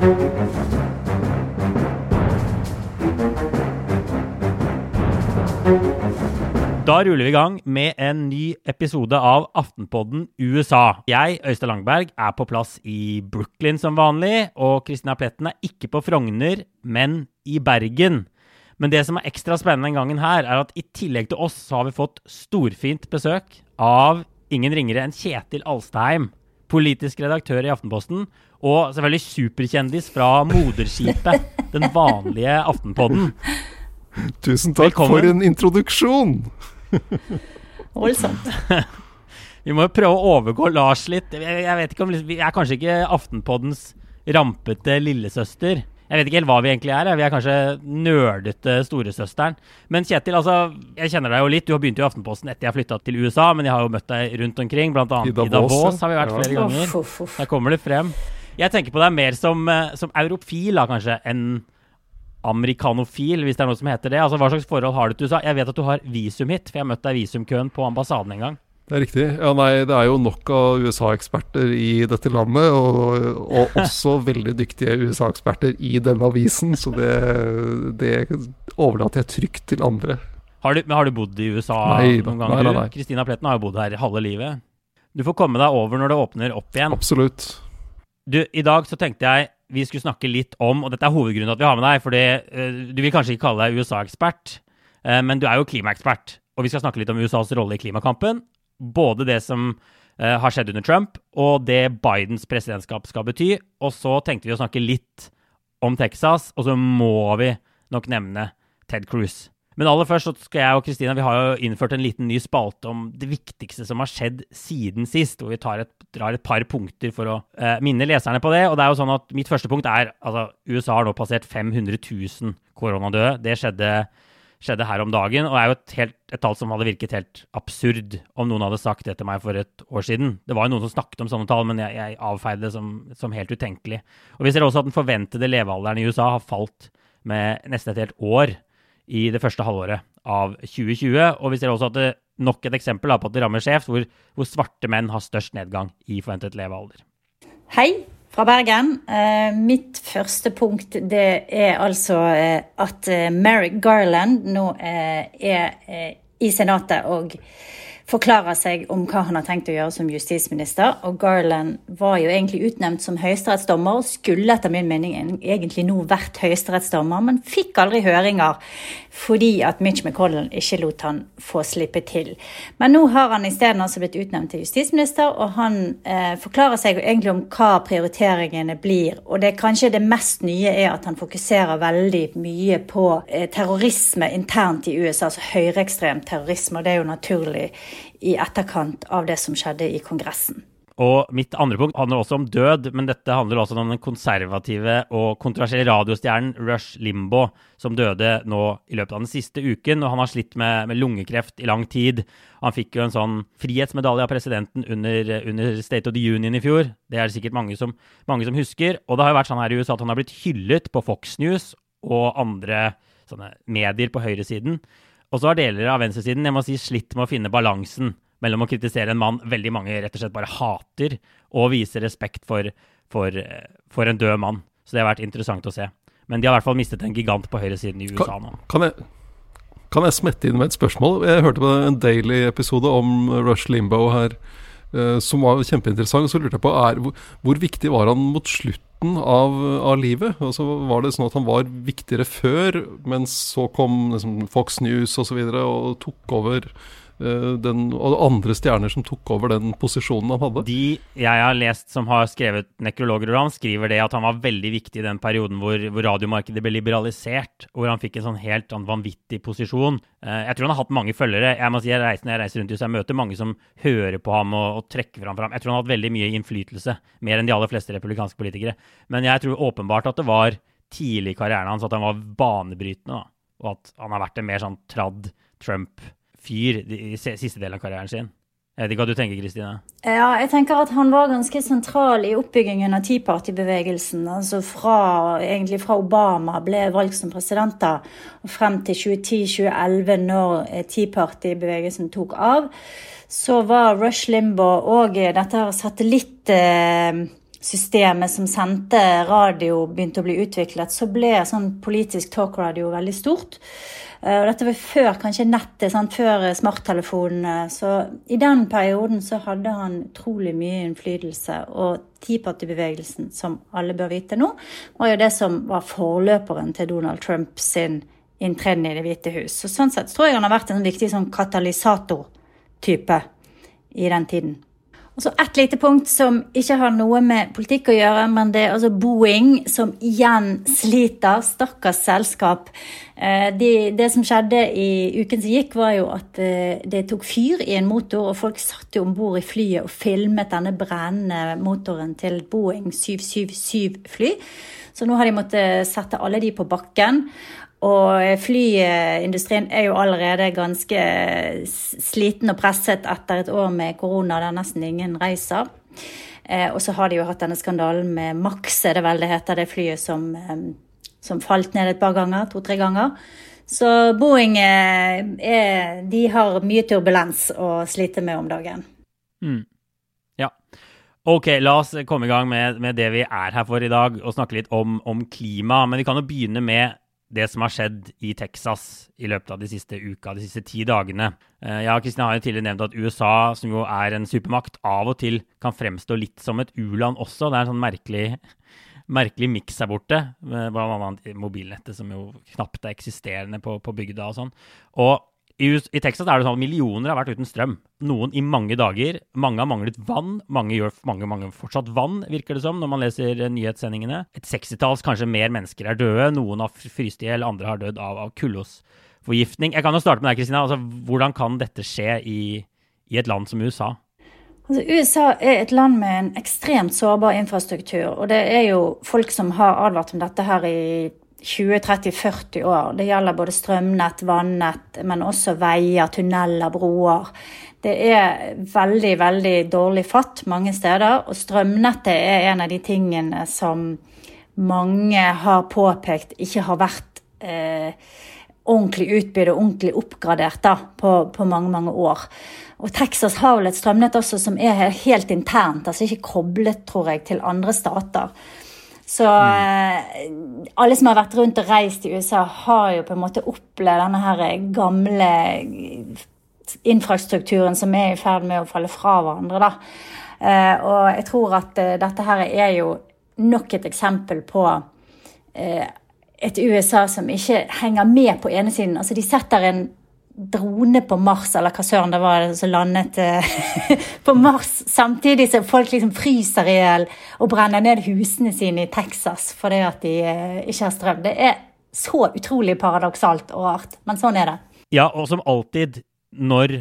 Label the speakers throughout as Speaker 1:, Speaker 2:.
Speaker 1: Da ruller vi i gang med en ny episode av Aftenpodden USA. Jeg, Øystein Langberg, er på plass i Brooklyn som vanlig, og Kristina Pletten er ikke på Frogner, men i Bergen. Men det som er ekstra spennende den gangen her, er at i tillegg til oss, så har vi fått storfint besøk av ingen ringere enn Kjetil Alstheim, politisk redaktør i Aftenposten, og selvfølgelig superkjendis fra moderskipet, den vanlige Aftenpodden.
Speaker 2: Tusen takk
Speaker 1: Velkommen.
Speaker 2: for en introduksjon!
Speaker 3: Voldsomt.
Speaker 1: Vi må jo prøve å overgå Lars litt. Jeg, jeg vet ikke om Vi er kanskje ikke Aftenpoddens rampete lillesøster. Jeg vet ikke helt hva vi egentlig er. Vi er kanskje nerdete storesøsteren. Men Kjetil, altså, jeg kjenner deg jo litt. Du har begynt i Aftenposten etter jeg flytta til USA, men jeg har jo møtt deg rundt omkring. Blant annet
Speaker 2: I
Speaker 1: i
Speaker 2: Davos,
Speaker 1: har vi vært
Speaker 2: Ja.
Speaker 1: flere ganger.
Speaker 3: Uff, uff, uff.
Speaker 1: Der kommer det frem. Jeg tenker på deg mer som, eh, som europfil, da, kanskje, enn amerikanofil, hvis det er noe som heter det. Altså, Hva slags forhold har du til USA? Jeg vet at du har visum hit, for jeg har møtt deg i visumkøen på ambassaden en gang.
Speaker 2: Det er riktig. Ja, nei, det er jo nok av USA-eksperter i dette landet, og, og også veldig dyktige USA-eksperter i denne avisen, så det, det overlater jeg trygt til andre.
Speaker 1: Har du, men har du bodd i USA
Speaker 2: Nei
Speaker 1: noen ganger?
Speaker 2: nei, nei.
Speaker 1: Kristina Pletten har jo bodd her halve livet. Du får komme deg over når det åpner opp igjen.
Speaker 2: Absolutt.
Speaker 1: Du, I dag så tenkte jeg vi skulle snakke litt om, og dette er hovedgrunnen til at vi har med deg, fordi eh, du vil kanskje ikke kalle deg USA-ekspert, eh, men du er jo klimaekspert. Og vi skal snakke litt om USAs rolle i klimakampen. Både det som uh, har skjedd under Trump, og det Bidens presidentskap skal bety. Og så tenkte vi å snakke litt om Texas, og så må vi nok nevne Ted Cruz. Men aller først så skal jeg og Kristina vi har jo innført en liten ny spalte om det viktigste som har skjedd siden sist. Hvor vi et, drar et par punkter for å eh, minne leserne på det. Og det er jo sånn at mitt første punkt er altså USA har nå passert 500 000 koronadøde. Det skjedde, skjedde her om dagen, og er jo et, helt, et tall som hadde virket helt absurd om noen hadde sagt det til meg for et år siden. Det var jo noen som snakket om sånne tall, men jeg, jeg avfeide det som, som helt utenkelig. Og vi ser også at den forventede levealderen i USA har falt med nesten et helt år i det første halvåret av 2020. Og vi ser også at det nok et eksempel på at det rammer skjevt, hvor, hvor svarte menn har størst nedgang i forventet levealder.
Speaker 3: Hei fra Bergen. Eh, mitt første punkt det er altså eh, at eh, Merrick Garland nå er i Senatet og forklarer seg om hva han har tenkt å gjøre som justisminister. Og Garland var jo egentlig utnevnt som høyesterettsdommer og skulle etter min mening egentlig nå vært høyesterettsdommer, men fikk aldri høringer fordi at Mitch McConnell ikke lot han få slippe til. Men nå har han isteden altså blitt utnevnt til justisminister, og han eh, forklarer seg egentlig om hva prioriteringene blir. Og det kanskje det mest nye er at han fokuserer veldig mye på eh, terrorisme internt i USA, altså høyreekstrem terrorisme, og det er jo naturlig i etterkant av det som skjedde i Kongressen.
Speaker 1: Og mitt andre punkt handler også om død, men dette handler også om den konservative og kontroversielle radiostjernen Rush Limbo, som døde nå i løpet av den siste uken. og Han har slitt med, med lungekreft i lang tid. Han fikk jo en sånn frihetsmedalje av presidenten under, under State of the Union i fjor. Det er det sikkert mange som, mange som husker. Og det har jo vært sånn her i USA at han har blitt hyllet på Fox News og andre medier på høyresiden. Og så har deler av venstresiden jeg må si, slitt med å finne balansen mellom å kritisere en mann veldig mange rett og slett bare hater, og vise respekt for, for, eh, for en død mann. Så det har vært interessant å se. Men de har i hvert fall mistet en gigant på høyresiden i USA nå.
Speaker 2: Kan jeg, kan jeg smette inn med et spørsmål? Jeg hørte på en Daily-episode om Rush Limbo her, eh, som var kjempeinteressant. Så lurte jeg på, er, hvor, hvor viktig var han mot slutten av, av livet? så var det sånn at han var viktigere før, men så kom liksom, Fox News osv. Og, så videre og tok over den, og andre stjerner som tok over den posisjonen han hadde?
Speaker 1: De jeg har lest som har skrevet nekrologer om, skriver det at han var veldig viktig i den perioden hvor, hvor radiomarkedet ble liberalisert, hvor han fikk en sånn helt sånn vanvittig posisjon. Eh, jeg tror han har hatt mange følgere. Jeg må si, jeg reiser, når jeg reiser rundt i så jeg møter mange som hører på ham og, og trekker fram for ham. Jeg tror han har hatt veldig mye innflytelse, mer enn de aller fleste republikanske politikere. Men jeg tror åpenbart at det var tidlig i karrieren hans at han var banebrytende, da. og at han har vært en mer sånn tradd Trump-fyr i siste delen av karrieren sin. Jeg vet ikke hva du tenker, Kristine?
Speaker 3: Ja, jeg tenker at han var ganske sentral i oppbyggingen av Tea Party-bevegelsen. Altså fra, egentlig fra Obama ble valgt som president da, og frem til 2010-2011, når eh, Tea Party-bevegelsen tok av, så var Rush Limbaugh og eh, dette satellittsystemet satellitt... Eh, som sendte radio, begynte å bli utviklet, så ble sånn politisk talkradio veldig stort. Eh, og dette var før kanskje nettet, sant? før smarttelefonene. Så i den perioden så hadde han utrolig mye innflytelse. Og Tipartybevegelsen, som alle bør vite nå, var jo det som var forløperen til Donald Trump sin inntreden i Det hvite hus. Så sånn sett tror jeg han har vært en viktig sånn katalysatortype i den tiden. Så Et lite punkt som ikke har noe med politikk å gjøre, men det er altså Boeing som igjen sliter. Stakkars selskap. Eh, de, det som skjedde i uken som gikk, var jo at eh, det tok fyr i en motor, og folk satt jo om bord i flyet og filmet denne brennende motoren til Boeing 777-fly. Så nå har de måttet sette alle de på bakken. Og flyindustrien er jo allerede ganske sliten og presset etter et år med korona der nesten ingen reiser. Eh, og så har de jo hatt denne skandalen med Max, er det vel det heter, det flyet som, eh, som falt ned et par ganger, to-tre ganger. Så Boeing eh, er, de har mye turbulens å slite med om dagen.
Speaker 1: Mm. Ja. Ok, la oss komme i gang med, med, det vi er her for i dag, og snakke litt om, om klima. Men vi kan jo begynne med det som har skjedd i Texas i løpet av de siste uka, de siste ti dagene. Eh, jeg og Kristin har jo tidligere nevnt at USA, som jo er en supermakt, av og til kan fremstå litt som et u-land også. Det er en sånn merkelig, merkelig miks her borte, bl.a. annet mobilnettet, som jo knapt er eksisterende på, på bygda og sånn. Og i, I, Texas er det sånn at millioner har vært uten strøm. Noen i mange dager. Mange har manglet vann. Mange gjør mange, mange fortsatt vann, virker det som, når man leser nyhetssendingene. Et sekstitalls, kanskje mer mennesker er døde. Noen har fryst i hjel, andre har dødd av, av kullosforgiftning. Jeg kan jo starte med deg, Kristina. Altså, hvordan kan dette skje i, i et land som USA?
Speaker 3: Altså, USA er et land med en ekstremt sårbar infrastruktur. Og det er jo folk som har advart om dette her i 20-30-40 år. Det gjelder både strømnett, vannett, men også veier, tunneler, broer. Det er veldig, veldig dårlig fatt mange steder. Og strømnettet er en av de tingene som mange har påpekt ikke har vært eh, ordentlig utbydd og ordentlig oppgradert da, på, på, mange, mange år. Og Texas har vel et strømnett også som er helt internt, altså ikke koblet, tror jeg, til andre stater. Så mm. alle som har vært rundt og reist i USA, har jo på en måte opplevd denne her gamle infrastrukturen som er i ferd med å falle fra hverandre. da. Eh, og jeg tror at eh, dette her er jo nok et eksempel på et USA som ikke henger med på ene siden. Altså de setter en drone på Mars, eller hva søren det var som landet eh, på Mars, samtidig som folk liksom fryser i hjel og brenner ned husene sine i Texas fordi at de eh, ikke har strøm. Det er så utrolig paradoksalt og rart, men sånn er det.
Speaker 1: Ja, og som alltid når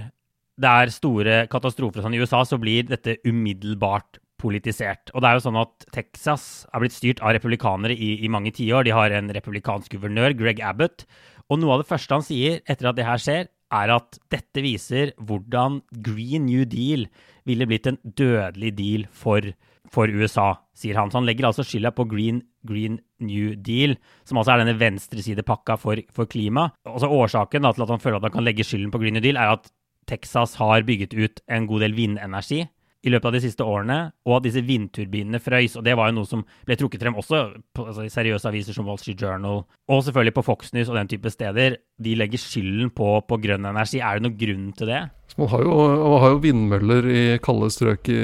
Speaker 1: det er store katastrofer sånn i USA, så blir dette umiddelbart politisert. Og det er jo sånn at Texas er blitt styrt av republikanere i, i mange tiår. De har en republikansk guvernør, Greg Abbott, og noe av det første han sier etter at det her skjer, er at dette viser hvordan Green New Deal ville blitt en dødelig deal for, for USA, sier han. Så han legger altså skylda på Green, Green, New Deal, som altså er denne venstresidepakka for, for klima. Altså Årsaken da, til at han føler at han kan legge skylden på Green New Deal, er at Texas har bygget ut en god del vindenergi i løpet av de siste årene, og at disse vindturbinene frøys. Og det var jo noe som ble trukket frem også på altså, seriøse aviser som Wall Street Journal, og selvfølgelig på Fox News og den type steder. De legger skylden på, på grønn energi. Er det noen grunn til det?
Speaker 2: man har jo, man har jo vindmøller i kalde strøk i,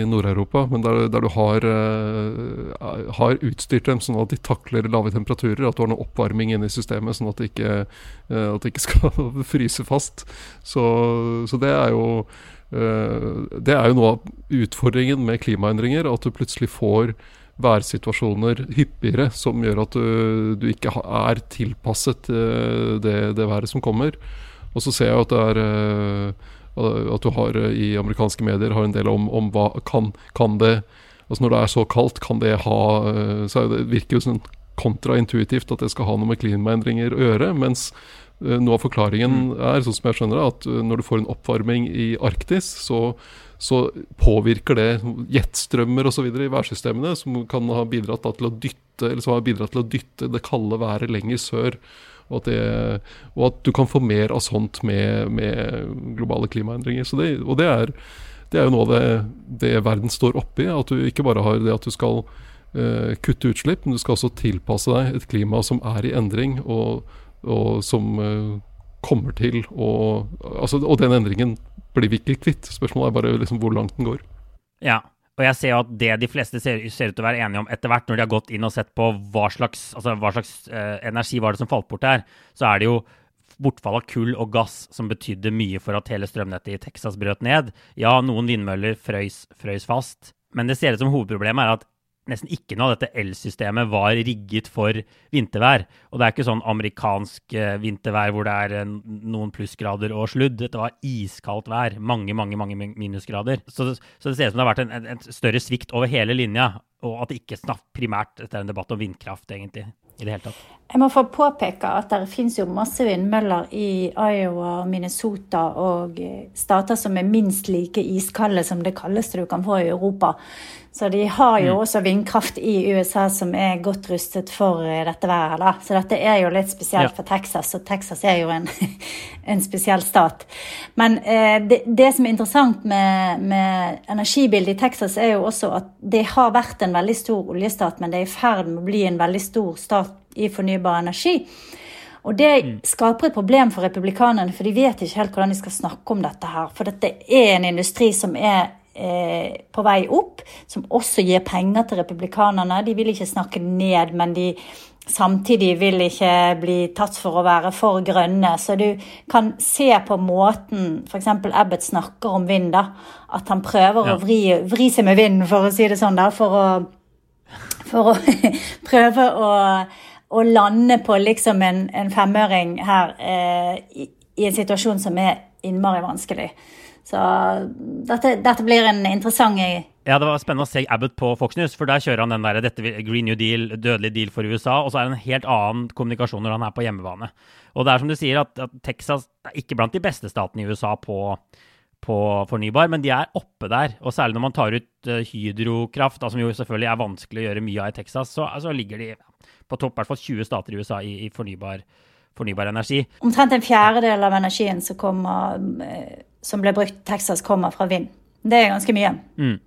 Speaker 2: i Nord-Europa, men der, der, du har, uh, har, utstyrt dem sånn at de takler lave temperaturer, at du har noe oppvarming inne i systemet sånn at det ikke, uh, at det ikke skal fryse fast. Så, så det er jo det er jo noe av utfordringen med klimaendringer, at du plutselig får værsituasjoner hyppigere som gjør at du, du ikke er tilpasset eh, det, det, været som kommer. Og så ser jeg at det er eh, at du har i amerikanske medier har en del om, om hva kan, kan det Altså Når det er så kaldt, kan det ha så Det virker jo sånn kontraintuitivt at det skal ha noe med klimaendringer å gjøre. Mens Eh, noe av forklaringen mm. er, sånn som jeg skjønner det, at eh, når du får en oppvarming i Arktis, så, så påvirker det jetstrømmer osv. i værsystemene, som kan ha bidratt til å dytte eller som har bidratt til å dytte det kalde været lenger sør. Og at, det, og at du kan få mer av sånt med, med globale klimaendringer. Så det, og det er det er jo noe av det, det verden står oppi. At du ikke bare har det at du skal uh, kutte utslipp, men du skal også tilpasse deg et klima som er i endring, og, og som uh, kommer til å altså, Og den endringen blir vi ikke kvitt. Spørsmålet er bare liksom hvor langt den går.
Speaker 1: Ja, og jeg ser jo at det de fleste ser, ser, ut til å være enige om etter hvert, når de har gått inn og sett på hva slags, altså, hva slags eh, energi var det som falt bort her, så er det jo bortfall av kull og gass som betydde mye for at hele strømnettet i Texas brøt ned. Ja, noen vindmøller frøys, frøys fast, men det ser ut som hovedproblemet er at nesten ikke noe av dette elsystemet var rigget for vintervær. Og det er ikke sånn amerikansk eh, vintervær hvor det er eh, noen plussgrader og sludd. Dette var iskaldt vær. Mange, mange mange minusgrader. Så, så det ser ut som det har vært en, en, en, større svikt over hele linja, og at det ikke snart primært er en debatt om vindkraft, egentlig. i det hele tatt.
Speaker 3: Jeg må få påpeke at det finnes jo masse vindmøller i Iowa, Minnesota og eh, stater som er minst like iskalde som det kaldeste du kan få i Europa. Så de har jo mm. også vindkraft i USA som er godt rustet for eh, dette været. Da. Så dette er jo litt spesielt ja. for Texas, og Texas er jo en, en spesiell stat. Men eh, det, det, som er interessant med, med, energibildet i Texas, er jo også at det har vært en veldig stor oljestat, men det er i ferd med å bli en veldig stor stat i fornybar energi. Og det mm. skaper et problem for republikanerne, for de vet ikke helt hvordan de skal snakke om dette her. For dette er en industri som er eh, på vei opp, som også gir penger til republikanerne. De vil ikke snakke ned, men de samtidig vil ikke bli tatt for å være for grønne. Så du kan se på måten f.eks. Abbott snakker om vind, da. At han prøver ja. å vri, vri, seg med vinden, for å si det sånn, da. For å, for å prøve å, å, lande på liksom en, en femøring her eh, i, i en situasjon som er innmari vanskelig. Så dette, dette, blir en interessant
Speaker 1: Ja, det var spennende å se Abbott på Fox News, for der kjører han den der dette Green New Deal, dødelig deal for USA, og så er det en helt annen kommunikasjon når han er på hjemmebane. Og det er som du sier, at, at Texas er ikke blant de beste statene i USA på, på fornybar, men de er oppe der. Og særlig når man tar ut uh, hydrokraft, som jo selvfølgelig er vanskelig å gjøre mye av i Texas, så altså, ligger de på topp, i hvert fall 20 stater i USA i, i fornybar, fornybar energi.
Speaker 3: Omtrent en fjerdedel av energien som kommer uh, som ble brukt i Texas, kommer fra vind. Det er ganske mye.
Speaker 1: Mm.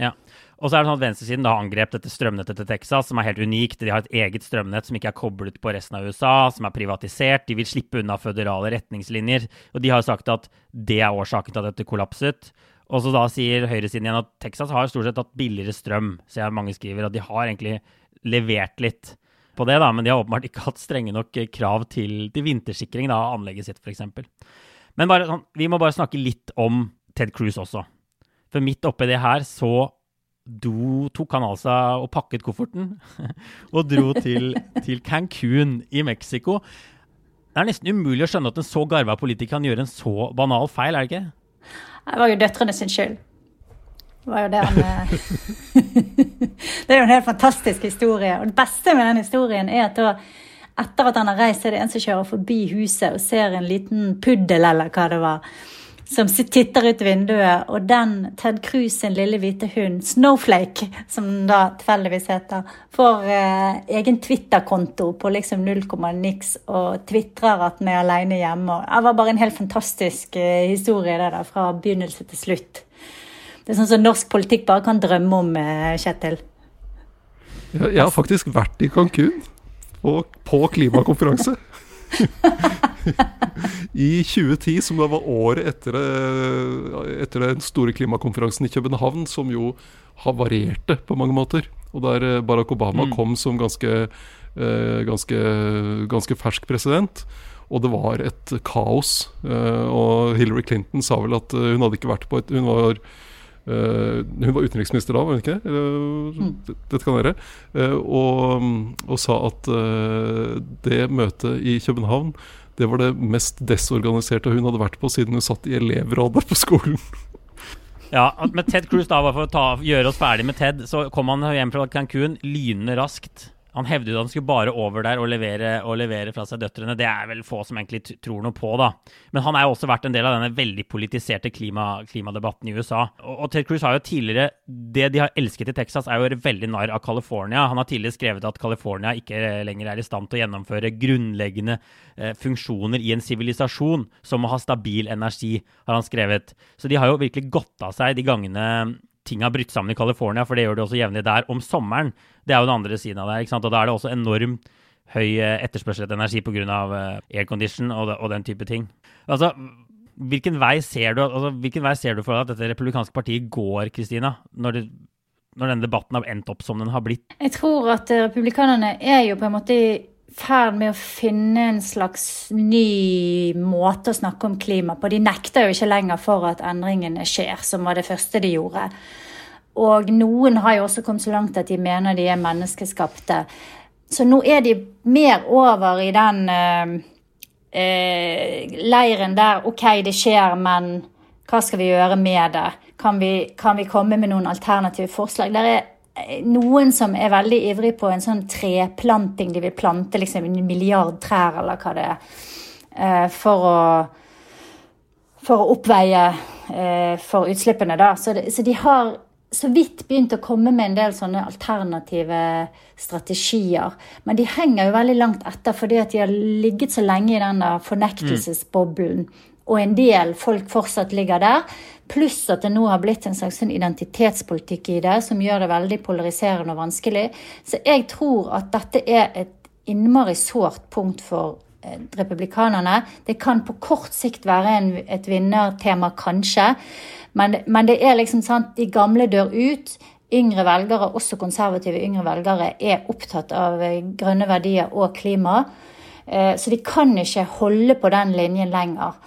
Speaker 1: Ja. Og så er det sånn at Venstresiden da angrep dette strømnettet til Texas, som er helt unikt. De har et eget strømnett som ikke er koblet på resten av USA, som er privatisert. De vil slippe unna føderale retningslinjer. Og de har sagt at det er årsaken til at dette kollapset. Og så da sier høyresiden igjen at Texas har stort sett hatt billigere strøm. Så jeg mange skriver at de har egentlig levert litt på det, da, men de har åpenbart ikke hatt strenge nok krav til, til vintersikring av anlegget sitt, f.eks. Men bare, sånn, vi må bare snakke litt om Ted Cruz også. For midt oppi det her så do, tok han altså og pakket kofferten og dro til, til Cancún i Mexico. Det er nesten umulig å skjønne at en så garva politiker kan gjøre en så banal feil, er det ikke?
Speaker 3: Det var jo døtrene sin skyld. Det var jo det han eh, Det er jo en helt fantastisk historie. Og det beste med den historien er at da etter at han har reist, er det en som kjører forbi huset og ser en liten puddel, eller hva det var, som titter ut vinduet. Og den Ted Cruz sin lille hvite hund, Snowflake, som den da tilfeldigvis heter, får eh, egen Twitter-konto på liksom 0, niks og tvitrer at den er alene hjemme. Det var bare en helt fantastisk eh, historie det der, fra begynnelse til slutt. Det er sånn som norsk politikk bare kan drømme om, eh, Kjetil.
Speaker 2: jeg har faktisk vært i Cancún på, på klimakonferanse. I 2010, som da var året etter, etter, den store klimakonferansen i København, som jo havarerte på mange måter, og der eh, Barack Obama mm. kom som ganske, eh, ganske, ganske fersk president. Og det var et kaos. Eh, og Hillary Clinton sa vel at hun hadde ikke vært på et Hun var Uh, hun var utenriksminister da, var hun ikke det? Mm. Dette kan være. Uh, og, og, sa at uh, det møtet i København det var det mest desorganiserte hun hadde vært på siden hun satt i elevrådet på skolen.
Speaker 1: ja, med Ted Cruz, da, for å ta, gjøre oss ferdig med Ted, så kom han hjem fra Cancún lynende raskt. Han hevdet at han skulle bare over der og levere, og levere, fra seg døtrene. Det er vel få som egentlig tror noe på, da. Men han er jo også vært en del av denne veldig politiserte klima, klimadebatten i USA. Og, og Ted Cruz har jo tidligere Det de har elsket i Texas, er jo veldig narr av California. Han har tidligere skrevet at California ikke lenger er i stand til å gjennomføre grunnleggende eh, funksjoner i en sivilisasjon, som å ha stabil energi, har han skrevet. Så de har jo virkelig godt av seg de gangene ting har brutt sammen i California, for det gjør det også jevnlig der om sommeren. Det er jo den andre siden av det. ikke sant? Og da er det også enormt høy eh, etterspørsel etter energi pga. Eh, aircondition og, og den type ting. Altså, hvilken vei ser du, altså, hvilken vei ser du for deg at dette republikanske partiet går, Kristina? Når, når denne debatten har endt opp som den har blitt?
Speaker 3: Jeg tror at republikanerne er jo på en måte ferd med å finne en slags ny måte å snakke om klima på. De nekter jo ikke lenger for at endringene skjer, som var det første de gjorde. Og noen har jo også kommet så langt at de mener de er menneskeskapte. Så nå er de mer over i den eh, eh, leiren der OK, det skjer, men hva skal vi gjøre med det? Kan vi, kan vi komme med noen alternative forslag? Der er noen som er veldig ivrig på en sånn treplanting. De vil plante liksom en milliard trær, eller hva det er, eh, for å, for å oppveie eh, for utslippene, da. Så, de, så de har så vidt begynt å komme med en del sånne alternative strategier. Men de henger jo veldig langt etter fordi at de har ligget så lenge i den fornektelsesboblen. Og en del folk fortsatt ligger der. Pluss at det nå har blitt en slags sånn identitetspolitikk i det, som gjør det veldig polariserende og vanskelig. Så jeg tror at dette er et innmari sårt punkt for eh, republikanerne. Det kan på kort sikt være en, et vinnertema, kanskje. Men, men, det er liksom sant, de gamle dør ut. Yngre velgere, også konservative yngre velgere, er opptatt av eh, grønne verdier og klima. Eh, så de kan ikke holde på den linjen lenger.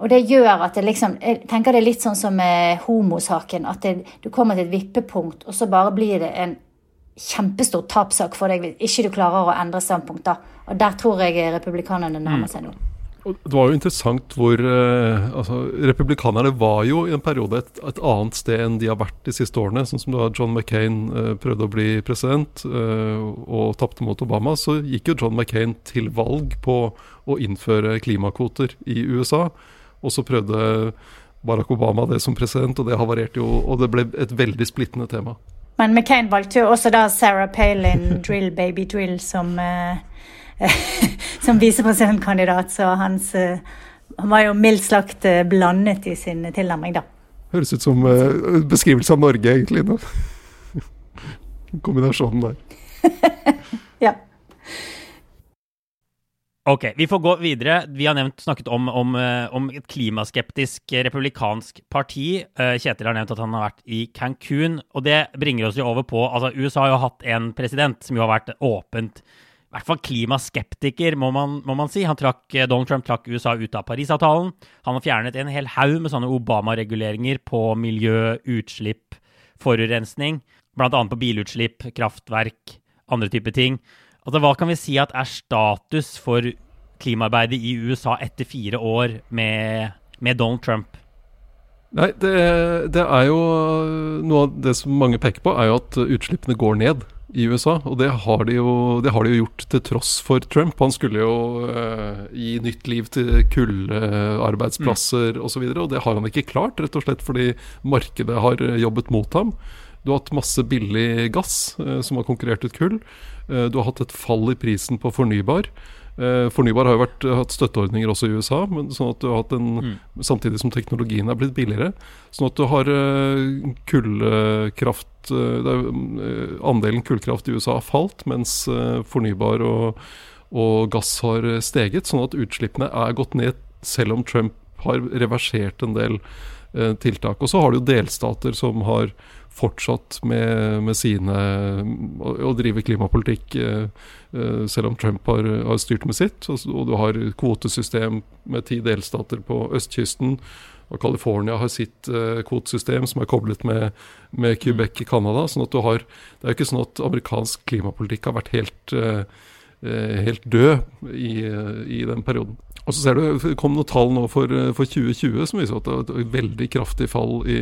Speaker 3: Og det gjør at det liksom Jeg tenker det er litt sånn som med homosaken. At det, du kommer til et vippepunkt, og så bare blir det en kjempestor tapssak for deg hvis ikke du klarer å endre standpunkt. da. Og der tror jeg republikanerne nærmer seg nå.
Speaker 2: Det var jo interessant hvor uh, altså, Republikanerne var jo i en periode et, et, annet sted enn de har vært de siste årene. Sånn som da John McCain uh, prøvde å bli president uh, og tapte mot Obama, så gikk jo John McCain til valg på å innføre klimakvoter i USA. Og så prøvde Barack Obama det som president, og det havarerte jo. Og det ble et veldig splittende tema.
Speaker 3: Men McCain valgte jo også da Sarah Palin, Drill Baby Drill, som, uh, som visepresidentkandidat. Så hans, uh, han var jo mildt sagt uh, blandet i sin tilnærming, da.
Speaker 2: Høres ut som uh, beskrivelse av Norge, egentlig. nå. Kombinasjonen der.
Speaker 3: ja.
Speaker 1: Ok, vi får gå videre. Vi har nevnt, snakket om, om, eh, om, et klimaskeptisk republikansk parti. Eh, Kjetil har nevnt at han har vært i Cancún. Og det bringer oss jo over på altså USA har jo hatt en president som jo har vært åpent i hvert fall klimaskeptiker, må man, må man si. Trakk, eh, Donald Trump trakk USA ut av Parisavtalen. Han har fjernet en hel haug med sånne Obama-reguleringer på miljø, utslipp, forurensning. Blant annet på bilutslipp, kraftverk, andre typer ting. Altså, hva kan vi si at er status for klimaarbeidet i USA etter fire år med, med Donald Trump?
Speaker 2: Nei, det, det, er jo Noe av det som mange peker på, er jo at utslippene går ned i USA. Og det har de jo, har de jo gjort til tross for Trump. Han skulle jo eh, gi nytt liv til kullarbeidsplasser mm. osv. Og, så og det har han ikke klart, rett og slett fordi markedet har jobbet mot ham. Du har hatt masse billig gass eh, som har konkurrert ut kull. Eh, du har hatt et fall i prisen på fornybar. Eh, fornybar har jo vært, hatt støtteordninger også i USA, men sånn at du har hatt en, mm. samtidig som teknologien er blitt billigere. Sånn at du har kullkraft Andelen kullkraft i USA har falt, mens fornybar og, og, gass har steget. Sånn at utslippene er gått ned, selv om Trump har reversert en del tiltak. Og så har du delstater som har fortsatt med, med sine Å drive klimapolitikk eh, eh, selv om Trump har, har, styrt med sitt. Og, og du har kvotesystem med ti delstater på østkysten. Og California har sitt uh, kvotesystem som er koblet med, med Quebec i Canada. sånn at du har, Det er jo ikke sånn at amerikansk klimapolitikk har vært helt, helt død i, i, den perioden. Og så ser du, Det kom noen tall nå for, for 2020 som viser at det var et veldig kraftig fall i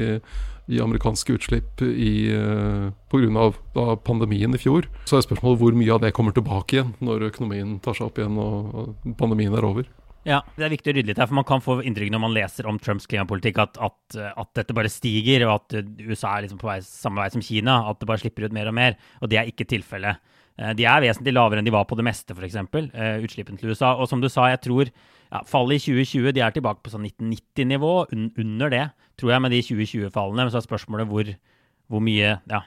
Speaker 2: i amerikanske utslipp uh, pga. pandemien i fjor. Så er spørsmålet hvor mye av det kommer tilbake igjen når økonomien tar seg opp igjen og, pandemien er over.
Speaker 1: Ja, det er viktig å rydde litt her, for man kan få inntrykk når man leser om Trumps klimapolitikk at, at, at dette bare stiger, og at USA er liksom på vei, samme vei som Kina, at det bare slipper ut mer og mer. Og det er ikke tilfellet. Eh, de er vesentlig lavere enn de var på det meste, f.eks. Uh, utslippene til USA. Og som du sa, jeg tror ja, fallet i 2020 de er tilbake på sånn 1990-nivå. Un under det, tror jeg, med de 2020-fallene. Men så er spørsmålet hvor, hvor mye ja,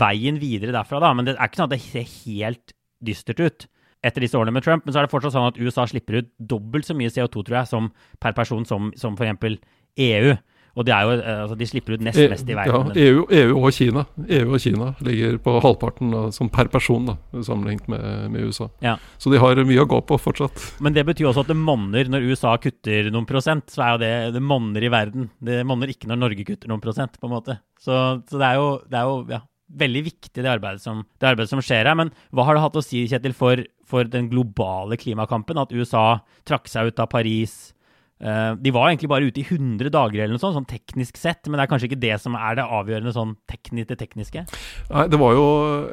Speaker 1: veien videre derfra, da. Men det er ikke sånn at det ser helt dystert ut etter disse årene med Trump. Men så er det fortsatt sånn at USA slipper ut dobbelt så mye CO2, tror jeg, som per person som, som f.eks. EU. Og de, jo, eh, altså de, slipper ut nest e- mest i verden.
Speaker 2: Ja, EU, EU, og Kina EU og Kina ligger på halvparten da, som per person da, sammenlignet med, med USA. Ja. Så de har mye å gå på fortsatt.
Speaker 1: Men det betyr også at det monner når USA kutter noen prosent. Så er jo det det monner i verden. Det monner ikke når Norge kutter noen prosent, på en måte. Så, så det er jo, det er jo ja, veldig viktig, det arbeidet, som, det arbeidet, som, skjer her. Men hva har det hatt å si, Kjetil, for, for den globale klimakampen? At USA trakk seg ut av Paris? Uh, de var egentlig bare ute i 100 dager, eller noe sånt, sånn teknisk sett. Men det er kanskje ikke det som er det avgjørende sånn tekni det tekniske?
Speaker 2: Nei, det var jo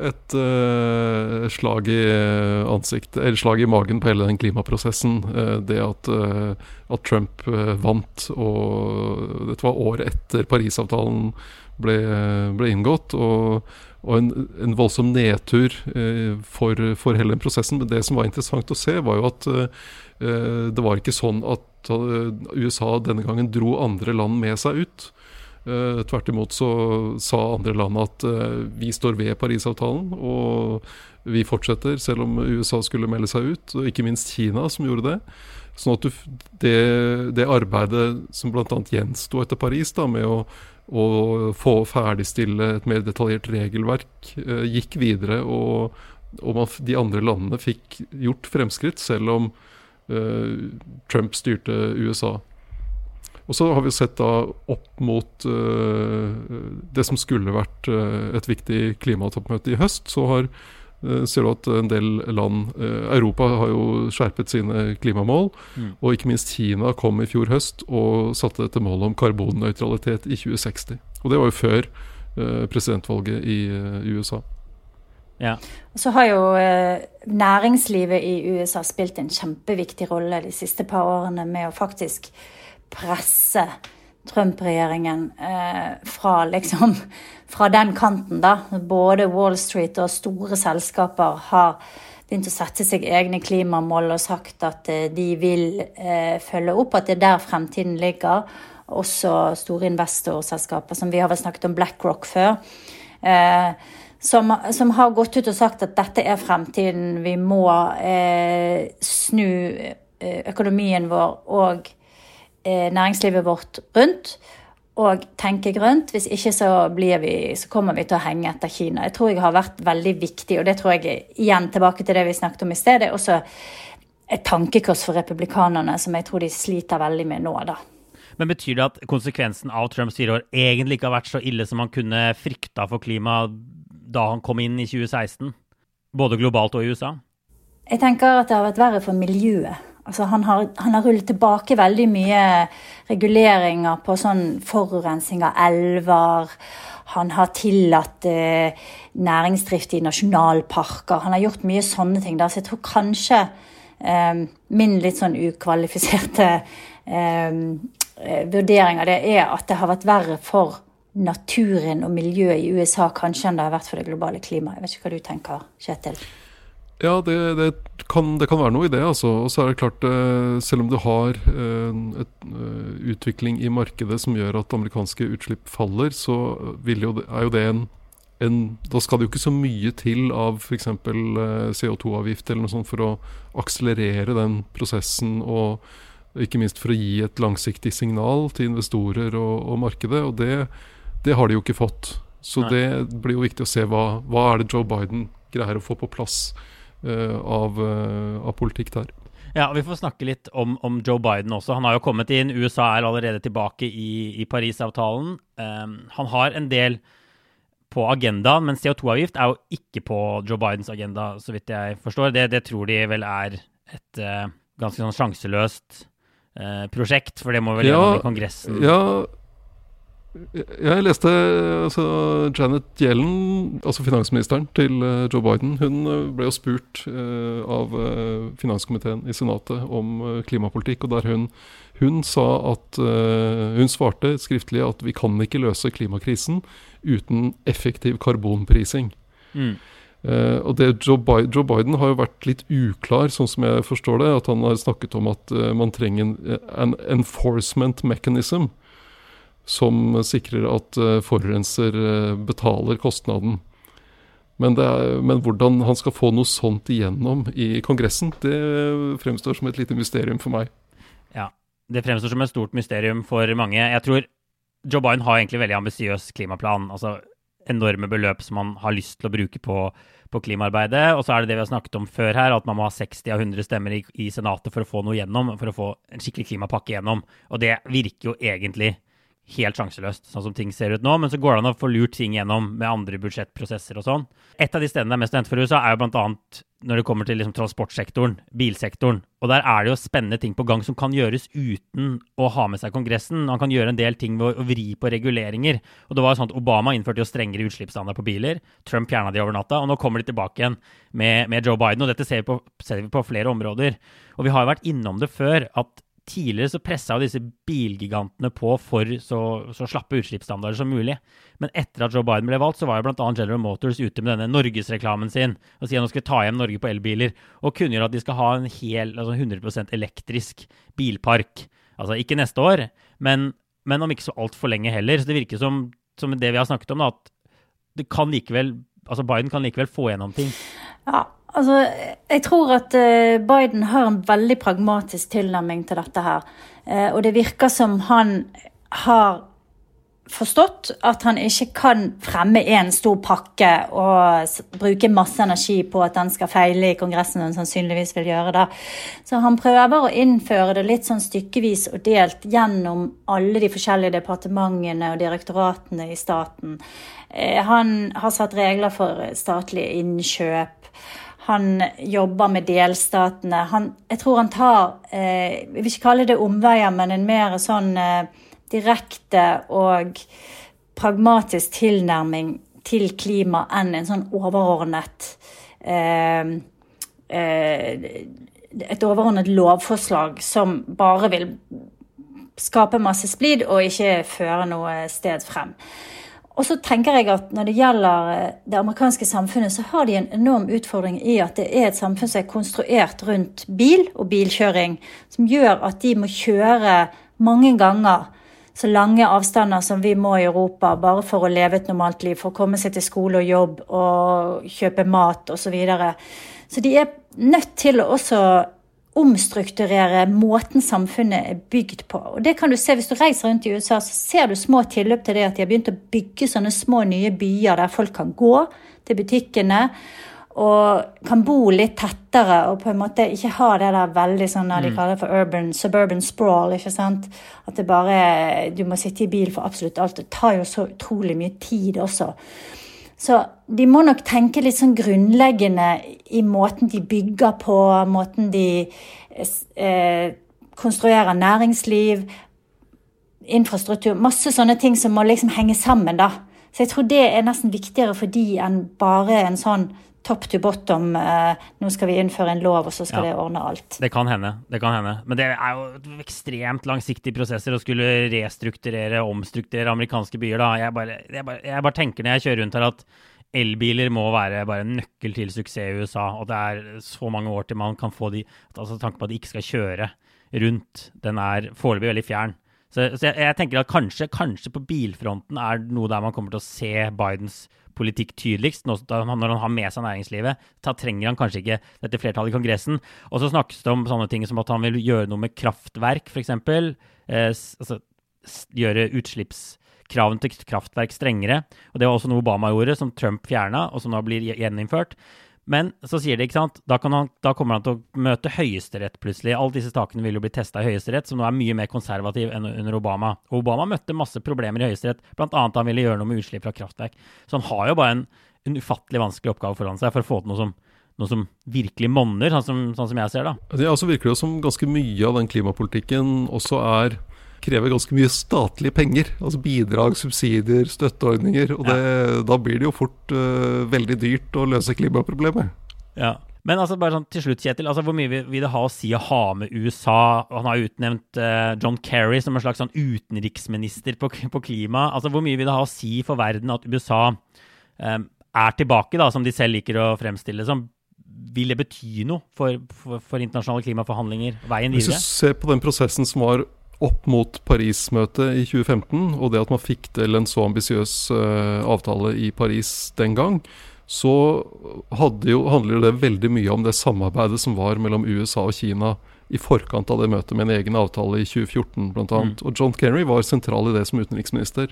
Speaker 2: et uh, slag i ansiktet, eller slag i magen på hele den klimaprosessen. Uh, det at, at Trump vant, og dette var året etter Parisavtalen ble, ble inngått. og og en, en, voldsom nedtur for, for hele den prosessen. Men det som var interessant å se, var jo at det var ikke sånn at Eh, USA denne gangen dro andre land med seg ut. Uh, tvert imot så sa andre land at uh, vi står ved Parisavtalen, og vi fortsetter selv om USA skulle melde seg ut. Og ikke minst Kina som gjorde det. Sånn at det, det, arbeidet som bl.a. gjensto etter Paris, da, med å, å, få ferdigstille et mer detaljert regelverk, gikk videre. Og, og man, de andre landene fikk gjort fremskritt, selv om Eh, Trump styrte USA. Og så har vi sett da opp mot uh, det som skulle vært uh, et viktig klimatoppmøte i høst, så har, ser du at en del land Europa har jo skjerpet sine klimamål. Mm. Og ikke minst Kina kom i fjor høst og satte dette målet om karbonnøytralitet i 2060. Og det var jo før presidentvalget i USA.
Speaker 3: Ja. Og så har jo eh, næringslivet i USA spilt en kjempeviktig rolle de siste par årene med å faktisk presse Trump-regjeringen eh, fra liksom fra den kanten, da. Både Wall Street og store selskaper har begynt å sette seg egne klimamål og sagt at eh, de vil eh, følge opp, at det er der fremtiden ligger. Også store investorselskaper, som vi har vel snakket om BlackRock før. Eh, som, som, har gått ut og sagt at dette er fremtiden. Vi må eh, snu eh, økonomien vår og eh, næringslivet vårt rundt. Og tenke grønt. Hvis ikke så, vi, så, kommer vi til å henge etter Kina. Jeg tror jeg har vært veldig viktig, og det tror jeg igjen tilbake til det vi snakket om i sted. Det er også et tankekors for republikanerne som jeg tror de sliter veldig med nå. da.
Speaker 1: Men betyr det at konsekvensen av Trumps fire år egentlig ikke har vært så ille som man kunne frykta for klimaet da han kom inn i 2016? Både globalt og i USA?
Speaker 3: Jeg tenker at det har vært verre for miljøet. Altså, han, har, han har rullet tilbake veldig mye reguleringer på sånn forurensning av elver. Han har tillatt eh, næringsdrift i nasjonalparker. Han har gjort mye sånne ting. Der. Så jeg tror kanskje eh, min litt sånn ukvalifiserte eh, eh vurdering av det er at det har vært verre for naturen og miljøet i USA kanskje enn det har vært for det globale klimaet. Jeg vet ikke hva du tenker, Kjetil?
Speaker 2: Ja, det, det, kan, det kan, være noe i det. altså. Og så er det klart, eh, selv om du har eh, eh, utvikling i markedet som gjør at amerikanske utslipp faller, så jo, er jo det en, en, Da skal det jo ikke så mye til av f.eks. CO2-avgift eller noe sånt for å akselerere den prosessen. og ikke minst for å gi et langsiktig signal til investorer og, og markedet. og det det har de jo ikke fått. Så Nei. det blir jo viktig å se hva, hva er det Joe Biden greier å få på plass uh, av, uh, av, politikk der.
Speaker 1: Ja, Vi får snakke litt om, om, Joe Biden også. Han har jo kommet inn. USA er allerede tilbake i, i Parisavtalen. Um, han har en del på agendaen, men CO2-avgift er jo ikke på Joe Bidens agenda, så vidt jeg forstår. Det, det tror de vel er et uh, ganske sånn sjanseløst prosjekt, for det må vel
Speaker 2: ja,
Speaker 1: gjennom i Kongressen?
Speaker 2: Ja, Jeg leste altså, Janet Yellen, altså finansministeren til uh, Joe Biden. Hun uh, ble jo spurt uh, av finanskomiteen i Senatet om klimapolitikk. Og der hun, hun sa at Hun svarte skriftlig at vi kan ikke løse klimakrisen uten effektiv karbonprising. Mm. Uh, og det Joe Biden, Joe Biden, har jo vært litt uklar, sånn som jeg forstår det. At han har snakket om at uh, man trenger en, en, enforcement mechanism som sikrer at uh, forurenser betaler kostnaden. Men, er, men, hvordan han skal få noe sånt igjennom i Kongressen, det fremstår som et lite mysterium for meg.
Speaker 1: Ja, det fremstår som et stort mysterium for mange. Jeg tror Joe Biden har egentlig veldig ambisiøs klimaplan. altså enorme beløp som man har lyst til å bruke på, på klimaarbeidet. Og så er det det vi har snakket om før her, at man må ha 60 av 100 stemmer i, i Senatet for å få noe gjennom, for å få en skikkelig klimapakke gjennom. Og det virker jo egentlig helt sjanseløst, sånn som ting ser ut nå. Men så går det an å få lurt ting gjennom med andre budsjettprosesser og sånn. Et av de stedene det er mest vent for USA, er jo bl.a. når det kommer til liksom transportsektoren, bilsektoren. Og der er det jo spennende ting på gang som kan gjøres uten å ha med seg Kongressen. Man kan gjøre en del ting ved å vri på reguleringer. Og det var jo sånn at Obama innførte jo strengere utslippsstandard på biler. Trump fjerna de over natta. Og nå kommer de tilbake igjen med, med Joe Biden. Og dette ser vi, på, ser vi på flere områder. Og vi har jo vært innom det før at tidligere så pressa jo disse bilgigantene på for så, så, slappe utslippsstandarder som mulig. Men etter at Joe Biden ble valgt, så var jo bl.a. General Motors ute med denne norgesreklamen sin og sier at nå skal vi ta hjem Norge på elbiler. Og kunngjør at de skal ha en hel, altså 100% elektrisk bilpark. Altså ikke neste år, men, men om ikke så altfor lenge heller. Så det virker som, som det vi har snakket om, da, at det kan likevel, altså Biden kan likevel få gjennom ting.
Speaker 3: Ja, Altså, jeg tror at eh, Biden har en veldig pragmatisk tilnærming til dette her. Eh, og det virker som han har forstått at han ikke kan fremme en stor pakke og bruke masse energi på at den skal feile i Kongressen, og sannsynligvis vil gjøre det. Så han prøver å innføre det litt sånn stykkevis og delt gjennom alle de forskjellige departementene og direktoratene i staten. Eh, han har satt regler for statlige innkjøp. Han jobber med delstatene. Han, jeg tror han tar eh, Jeg vil ikke kalle det omveier, men en mer sånn eh, direkte og pragmatisk tilnærming til klima enn en sånn overordnet eh, eh, Et overordnet lovforslag som bare vil skape masse splid og ikke føre noe sted frem. Og så tenker jeg at Når det gjelder eh, det amerikanske samfunnet, så har de en enorm utfordring i at det er et samfunn som er konstruert rundt bil og bilkjøring, som gjør at de må kjøre mange ganger så lange avstander som vi må i Europa, bare for å leve et normalt liv, for å komme seg til skole og jobb og kjøpe mat osv. Så, videre. så de er nødt til å også omstrukturere måten samfunnet er bygd på. Og det kan du se Hvis du reiser rundt i USA, så ser du små tilløp til det at de har begynt å bygge sånne små nye byer der folk kan gå til butikkene. Og kan bo litt tettere og på en måte ikke ha det der veldig sånn de kaller det for urban, suburban sprawl. ikke sant? At det bare, du må sitte i bil for absolutt alt. Det tar jo så utrolig mye tid også. Så de må nok tenke litt sånn grunnleggende i måten de bygger på, måten de eh, konstruerer næringsliv, infrastruktur Masse sånne ting som må liksom henge sammen, da. Så jeg tror det er nesten viktigere for de enn bare en sånn top to bottom. Eh, nå skal vi innføre en lov, og så skal ja, det ordne alt.
Speaker 1: Det kan hende. det kan hende. Men det er jo ekstremt langsiktige prosesser å skulle restrukturere, omstrukturere amerikanske byer. da. Jeg bare, jeg bare, jeg bare tenker når jeg kjører rundt her at elbiler må være bare en nøkkel til suksess i USA. Og det er så mange år til man kan få de altså Tanken på at de ikke skal kjøre rundt, den er foreløpig veldig fjern. Så, så jeg, jeg, tenker at kanskje, kanskje på bilfronten er noe der man kommer til å se Bidens politikk tydeligst. Når han har med seg næringslivet, da trenger han kanskje ikke dette flertallet i Kongressen. Og så snakkes det om sånne ting som at han vil gjøre noe med kraftverk, f.eks. Eh, altså gjøre utslippskravene til kraftverk strengere. Og Det var også noe Obama gjorde, som Trump fjerna, og som nå blir gjeninnført. Men så sier de, ikke sant, da, han, da kommer han til å møte Høyesterett plutselig. Alle disse sakene vil jo bli testa i Høyesterett, som nå er mye mer konservativ enn under Obama. Og Obama møtte masse problemer i Høyesterett, bl.a. han ville gjøre noe med utslipp fra kraftverk. Så han har jo bare en, en ufattelig vanskelig oppgave foran seg for å få til noe som, noe som virkelig monner, sånn som, sånn som, jeg ser det.
Speaker 2: Det virker det som ganske mye av den klimapolitikken også er krever ganske mye statlige penger. Altså bidrag, subsidier, støtteordninger. Og det, da blir det jo fort uh, veldig dyrt å løse klimaproblemet.
Speaker 1: Ja. Men altså bare sånn til slutt, Kjetil. altså Hvor mye vil det ha å si å ha med USA? Han har utnevnt uh, John Kerry som en slags sånn utenriksminister på, på, klima. altså Hvor mye vil det ha å si for verden at USA um, er tilbake, da, som de selv liker å fremstille som? Vil det bety noe for, for, for internasjonale klimaforhandlinger? Veien videre?
Speaker 2: Hvis du ser på den prosessen som var opp mot Paris-møtet i 2015, og det at man fikk til en så ambisiøs uh, avtale i Paris den gang, så jo, handler det veldig mye om det samarbeidet som var mellom USA og Kina i forkant av det møtet med en egen avtale i 2014 bl.a. Mm. Og John Kerry var sentral i det som utenriksminister.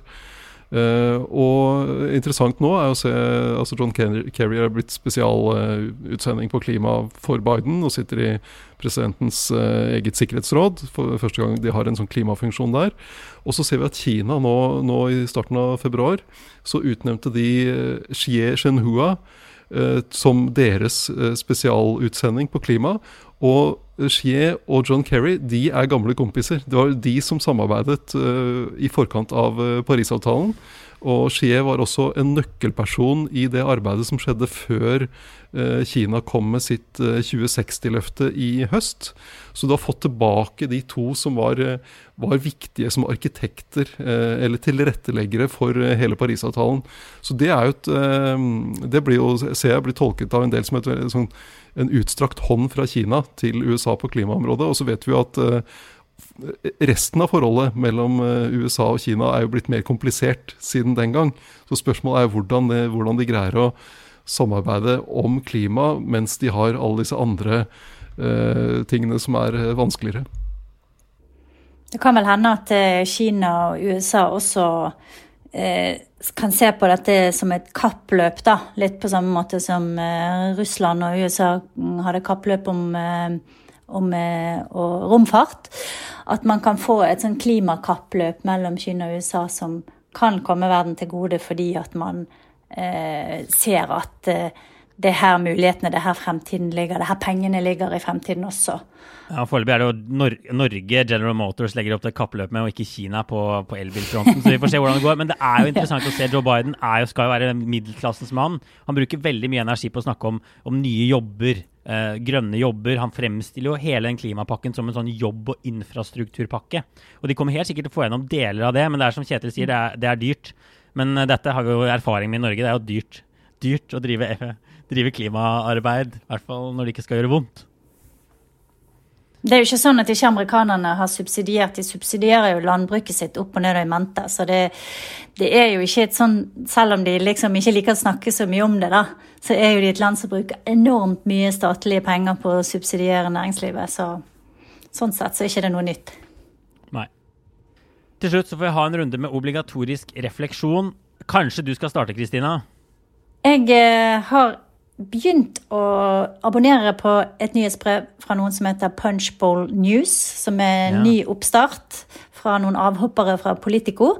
Speaker 2: Uh, og interessant nå er å se altså John Kerry er blitt spesialutsending uh, på klima for Biden og sitter i presidentens uh, eget sikkerhetsråd. For første gang de har en sånn klimafunksjon der. Og så ser vi at Kina nå, nå i starten av februar så utnevnte de Xie Shenhua som deres spesialutsending på klima. Og Xie og John Kerry de er gamle kompiser. Det var de som samarbeidet uh, i forkant av uh, Parisavtalen. Og Xie var også en nøkkelperson i det arbeidet som skjedde før uh, Kina kom med sitt 2060-løfte i høst. Så du har fått tilbake de to som var, var viktige som arkitekter eller tilretteleggere for hele Parisavtalen. Så det er jo et Det blir jo, ser jeg blir tolket av en del som et sånn en utstrakt hånd fra Kina til USA på klimaområdet. Og så vet vi at uh, resten av forholdet mellom uh, USA og Kina er jo blitt mer komplisert siden den gang. Så spørsmålet er hvordan, det, hvordan de greier å samarbeide om klima mens de har alle disse andre uh, tingene som er vanskeligere.
Speaker 3: Det kan vel hende at Kina og USA også eh, kan se på dette som et kappløp, da. Litt på samme måte som eh, Russland og USA hadde kappløp om, eh, om eh, romfart. At man kan få et sånn klimakappløp mellom Kina og USA som kan komme verden til gode fordi at man eh, ser at eh, det er her mulighetene, det er her fremtiden ligger, det er her pengene ligger i fremtiden også.
Speaker 1: Ja, Foreløpig er det jo Nor Norge General Motors legger opp til kappløp med, og ikke Kina på, på elbilfronten. Så vi får se hvordan det går. Men det er jo interessant å se. Joe Biden jo, skal jo være middelklassens mann. Han bruker veldig mye energi på å snakke om, om nye jobber. Eh, grønne jobber. Han fremstiller jo hele den klimapakken som en sånn jobb- og infrastrukturpakke. Og de kommer helt sikkert til å få gjennom deler av det, men det er som Kjetil sier, det er, det er dyrt. Men uh, dette har vi jo erfaring med i Norge. Det er jo dyrt, dyrt å drive, drive klimaarbeid. I hvert fall når det ikke skal gjøre vondt.
Speaker 3: Det er jo ikke sånn at ikke amerikanerne har subsidiert. De subsidierer jo landbruket sitt opp og ned og i mente. Så det, det, er jo ikke et sånn Selv om de liksom ikke liker å snakke så mye om det, da, så er jo de et land som bruker enormt mye statlige penger på å subsidiere næringslivet. Så sånn sett så er ikke det noe nytt.
Speaker 1: Nei. Til slutt så får vi ha en runde med obligatorisk refleksjon. Kanskje du skal starte, Kristina?
Speaker 3: Jeg eh, har begynt å abonnere på et nyhetsbrev fra noen som heter Punchbowl News, som er en ja. ny oppstart fra noen avhoppere fra Politico,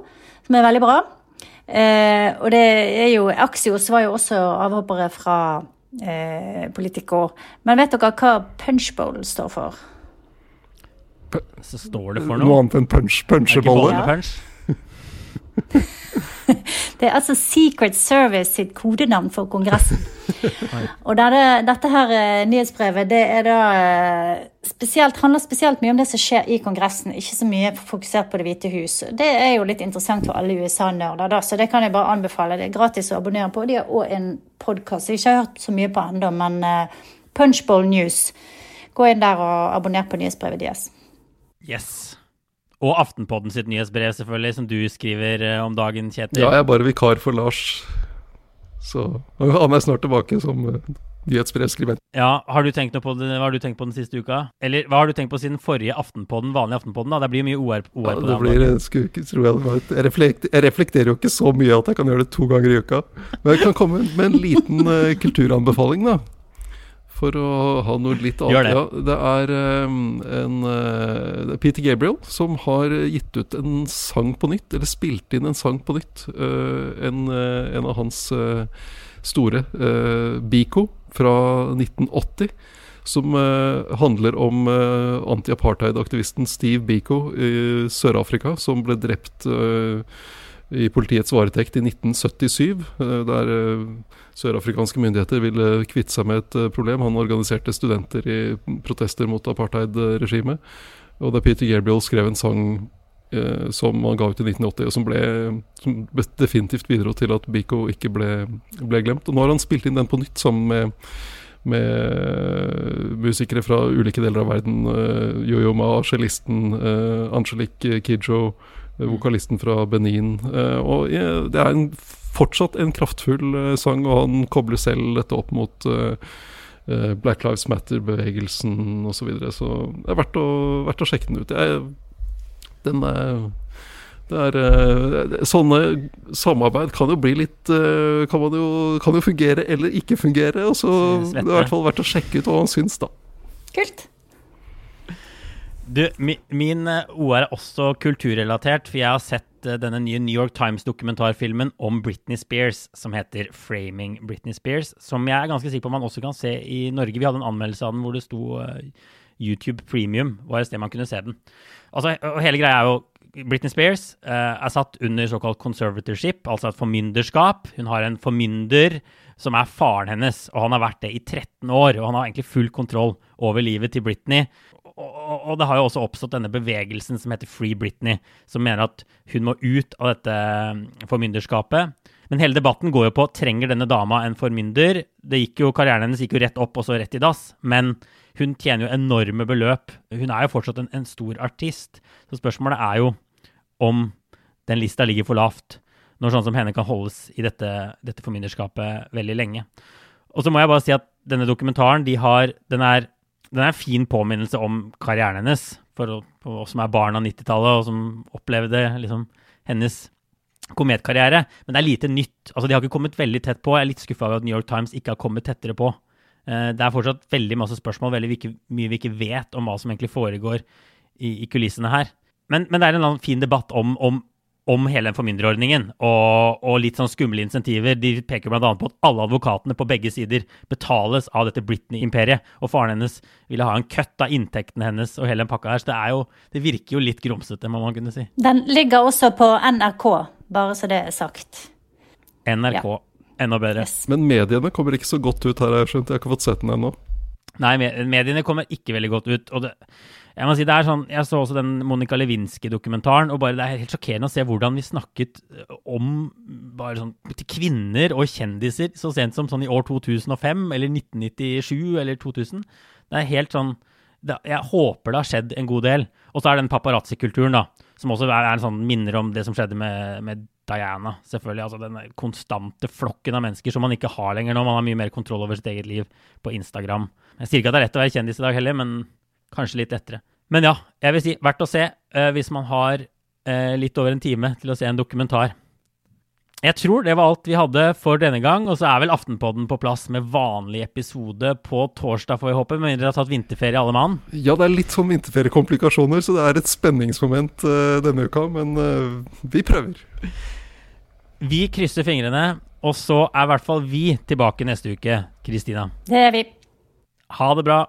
Speaker 3: som er veldig bra. Eh, og det er jo Axios var jo også avhoppere fra eh, Politico. Men vet dere hva Punchbowl står for?
Speaker 1: Så står det for noe?
Speaker 2: Noe annet enn punch, punchebolle?
Speaker 1: Punch?
Speaker 3: Det er altså Secret Service sitt kodenavn for Kongressen. Og dette, dette her eh, nyhetsbrevet det er da eh, spesielt, handler spesielt mye om det som skjer i Kongressen, ikke så mye fokusert på Det hvite hus. Det er jo litt interessant for alle USA-nerder, så det kan jeg bare anbefale. Det er gratis å abonnere på. De har òg en podkast jeg ikke har hørt så mye på ennå, men uh, Punchbowl News. Gå inn der og abonner på nyhetsbrevet deres.
Speaker 1: Yes. Og Aftenpodden sitt nyhetsbrev, selvfølgelig, som du skriver eh, om dagen, Kjetil.
Speaker 2: Ja, jeg er bare vikar for Lars. Så han er snart tilbake som uh, nyhetsbrevskribent.
Speaker 1: Ja, har du tenkt noe på det, Hva har du tenkt på den siste uka? Eller hva har du tenkt på siden forrige Aftenpodden, vanlige Aftenpodden? da? Det blir mye OR, OR ja,
Speaker 2: på det. Blir, jeg, tror jeg, jeg, reflekter, jeg, reflekterer jo ikke så mye at jeg kan gjøre det to ganger i uka. Men jeg kan komme med en liten uh, kulturanbefaling, da for å ha noe litt annet. Ja, det er um, en uh, Peter Gabriel som har gitt ut en sang på nytt, eller spilt inn en sang på nytt. Uh, en, uh, en, av hans store, Biko, fra 1980. som handler om uh, anti-apartheid-aktivisten Steve Biko i Sør-Afrika, som ble drept uh, i politiets varetekt i 1977, der sørafrikanske myndigheter ville kvitte seg med et problem. Han organiserte studenter i protester mot apartheid-regimet. Og da Peter Gabriel skrev en sang eh, som han ga ut i 1980, og som, ble, som definitivt bidro til at Biko ikke ble, ble, glemt. Og nå har han spilt inn den på nytt sammen med, med musikere fra ulike deler av verden. Eh, Yo-Yo cellisten, eh, Angelique Kidjo, vokalisten fra Benin. Uh, og ja, det er en, fortsatt en kraftfull sang, og han kobler selv dette opp mot Black Lives Matter-bevegelsen osv. Så, videre. så det er verdt å, verdt å sjekke den ut. Jeg den det er, eh, sånne samarbeid kan jo bli litt eh, kan, jo, kan jo fungere eller ikke fungere. Og så det er i hvert fall verdt å sjekke ut hva han syns, da.
Speaker 3: Kult.
Speaker 1: Du, min, min eh, OR er også kulturrelatert, for jeg har sett denne nye New York Times-dokumentarfilmen om Britney Spears, som heter 'Framing Britney Spears', som jeg er ganske sikker på man også kan se i Norge. Vi hadde en anmeldelse av den hvor det sto YouTube Premium, var et sted man kunne se den. Altså, og hele greia er jo Britney Spears uh, er satt under såkalt conservatorship, altså et formynderskap. Hun har en formynder som er faren hennes, og han har vært det i 13 år. Og han har egentlig full kontroll over livet til Britney. Og, og, det har jo også oppstått denne bevegelsen som heter Free Britney, som mener at hun må ut av dette eh, formynderskapet. Men hele debatten går jo på trenger denne dama en formynder. Det gikk jo, Karrieren hennes gikk jo rett opp og så rett i dass. Men hun tjener jo enorme beløp. Hun er jo fortsatt en, en stor artist. Så spørsmålet er jo om den lista ligger for lavt når sånn som henne kan holdes i dette, dette formynderskapet veldig lenge. Og så må jeg bare si at denne dokumentaren de har, den, er, den er en fin påminnelse om karrieren hennes. For, oss som er barn av 90-tallet, og som opplevde liksom, hennes kometkarriere. Men det er lite nytt. Altså, De har ikke kommet veldig tett på. Jeg er litt skuffa over at New York Times ikke har kommet tettere på. Eh, det er fortsatt veldig masse spørsmål, veldig mye vi ikke vet om hva som egentlig foregår i, i kulissene her. Men, men, det er en fin debatt om, om, om hele formynderordningen og, og, litt sånn skumle insentiver. De peker bl.a. på at alle advokatene på begge sider betales av dette Britney-imperiet. Og faren hennes ville ha en kutt av inntektene hennes og hele den pakka her. Så det, jo, det virker jo litt grumsete, må man kunne si.
Speaker 3: Den ligger også på NRK, bare så det er sagt.
Speaker 1: NRK. Ja. Enda bedre. Yes.
Speaker 2: Men mediene kommer ikke så godt ut her, jeg skjønt. Jeg har ikke fått sett den ennå.
Speaker 1: Nei, mediene kommer ikke veldig godt ut. og det, jeg må si det er sånn, jeg så også den Monica Lewinsky-dokumentaren, og bare det er helt sjokkerende å se hvordan vi snakket om bare sånn kvinner og kjendiser så sent som sånn i år 2005 eller 1997 eller 2000. Det er helt sånn det, Jeg håper det har skjedd en god del. Og så er den paparazzi-kulturen, da, som også er, er sånn minner om det som skjedde med, med Diana, selvfølgelig. Altså den konstante flokken av mennesker som man ikke har lenger nå. Man har mye mer kontroll over sitt eget liv på Instagram. Jeg sier ikke at det er lett å være kjendis i dag heller, men kanskje litt lettere. Men ja, jeg vil si verdt å se uh, hvis man har uh, litt over en time til å se en dokumentar. Jeg tror det var alt vi hadde for denne gang, og så er vel Aftenpodden på plass med vanlig episode på torsdag, får vi håpe, med mindre dere har tatt vinterferie alle mann.
Speaker 2: Ja, det er litt sånn vinterferiekomplikasjoner, så det er et spenningsmoment uh, denne uka, men vi prøver.
Speaker 1: Vi krysser fingrene, og så er i hvert fall vi tilbake neste uke, Kristina.
Speaker 3: Det er vi.
Speaker 1: Ha det bra.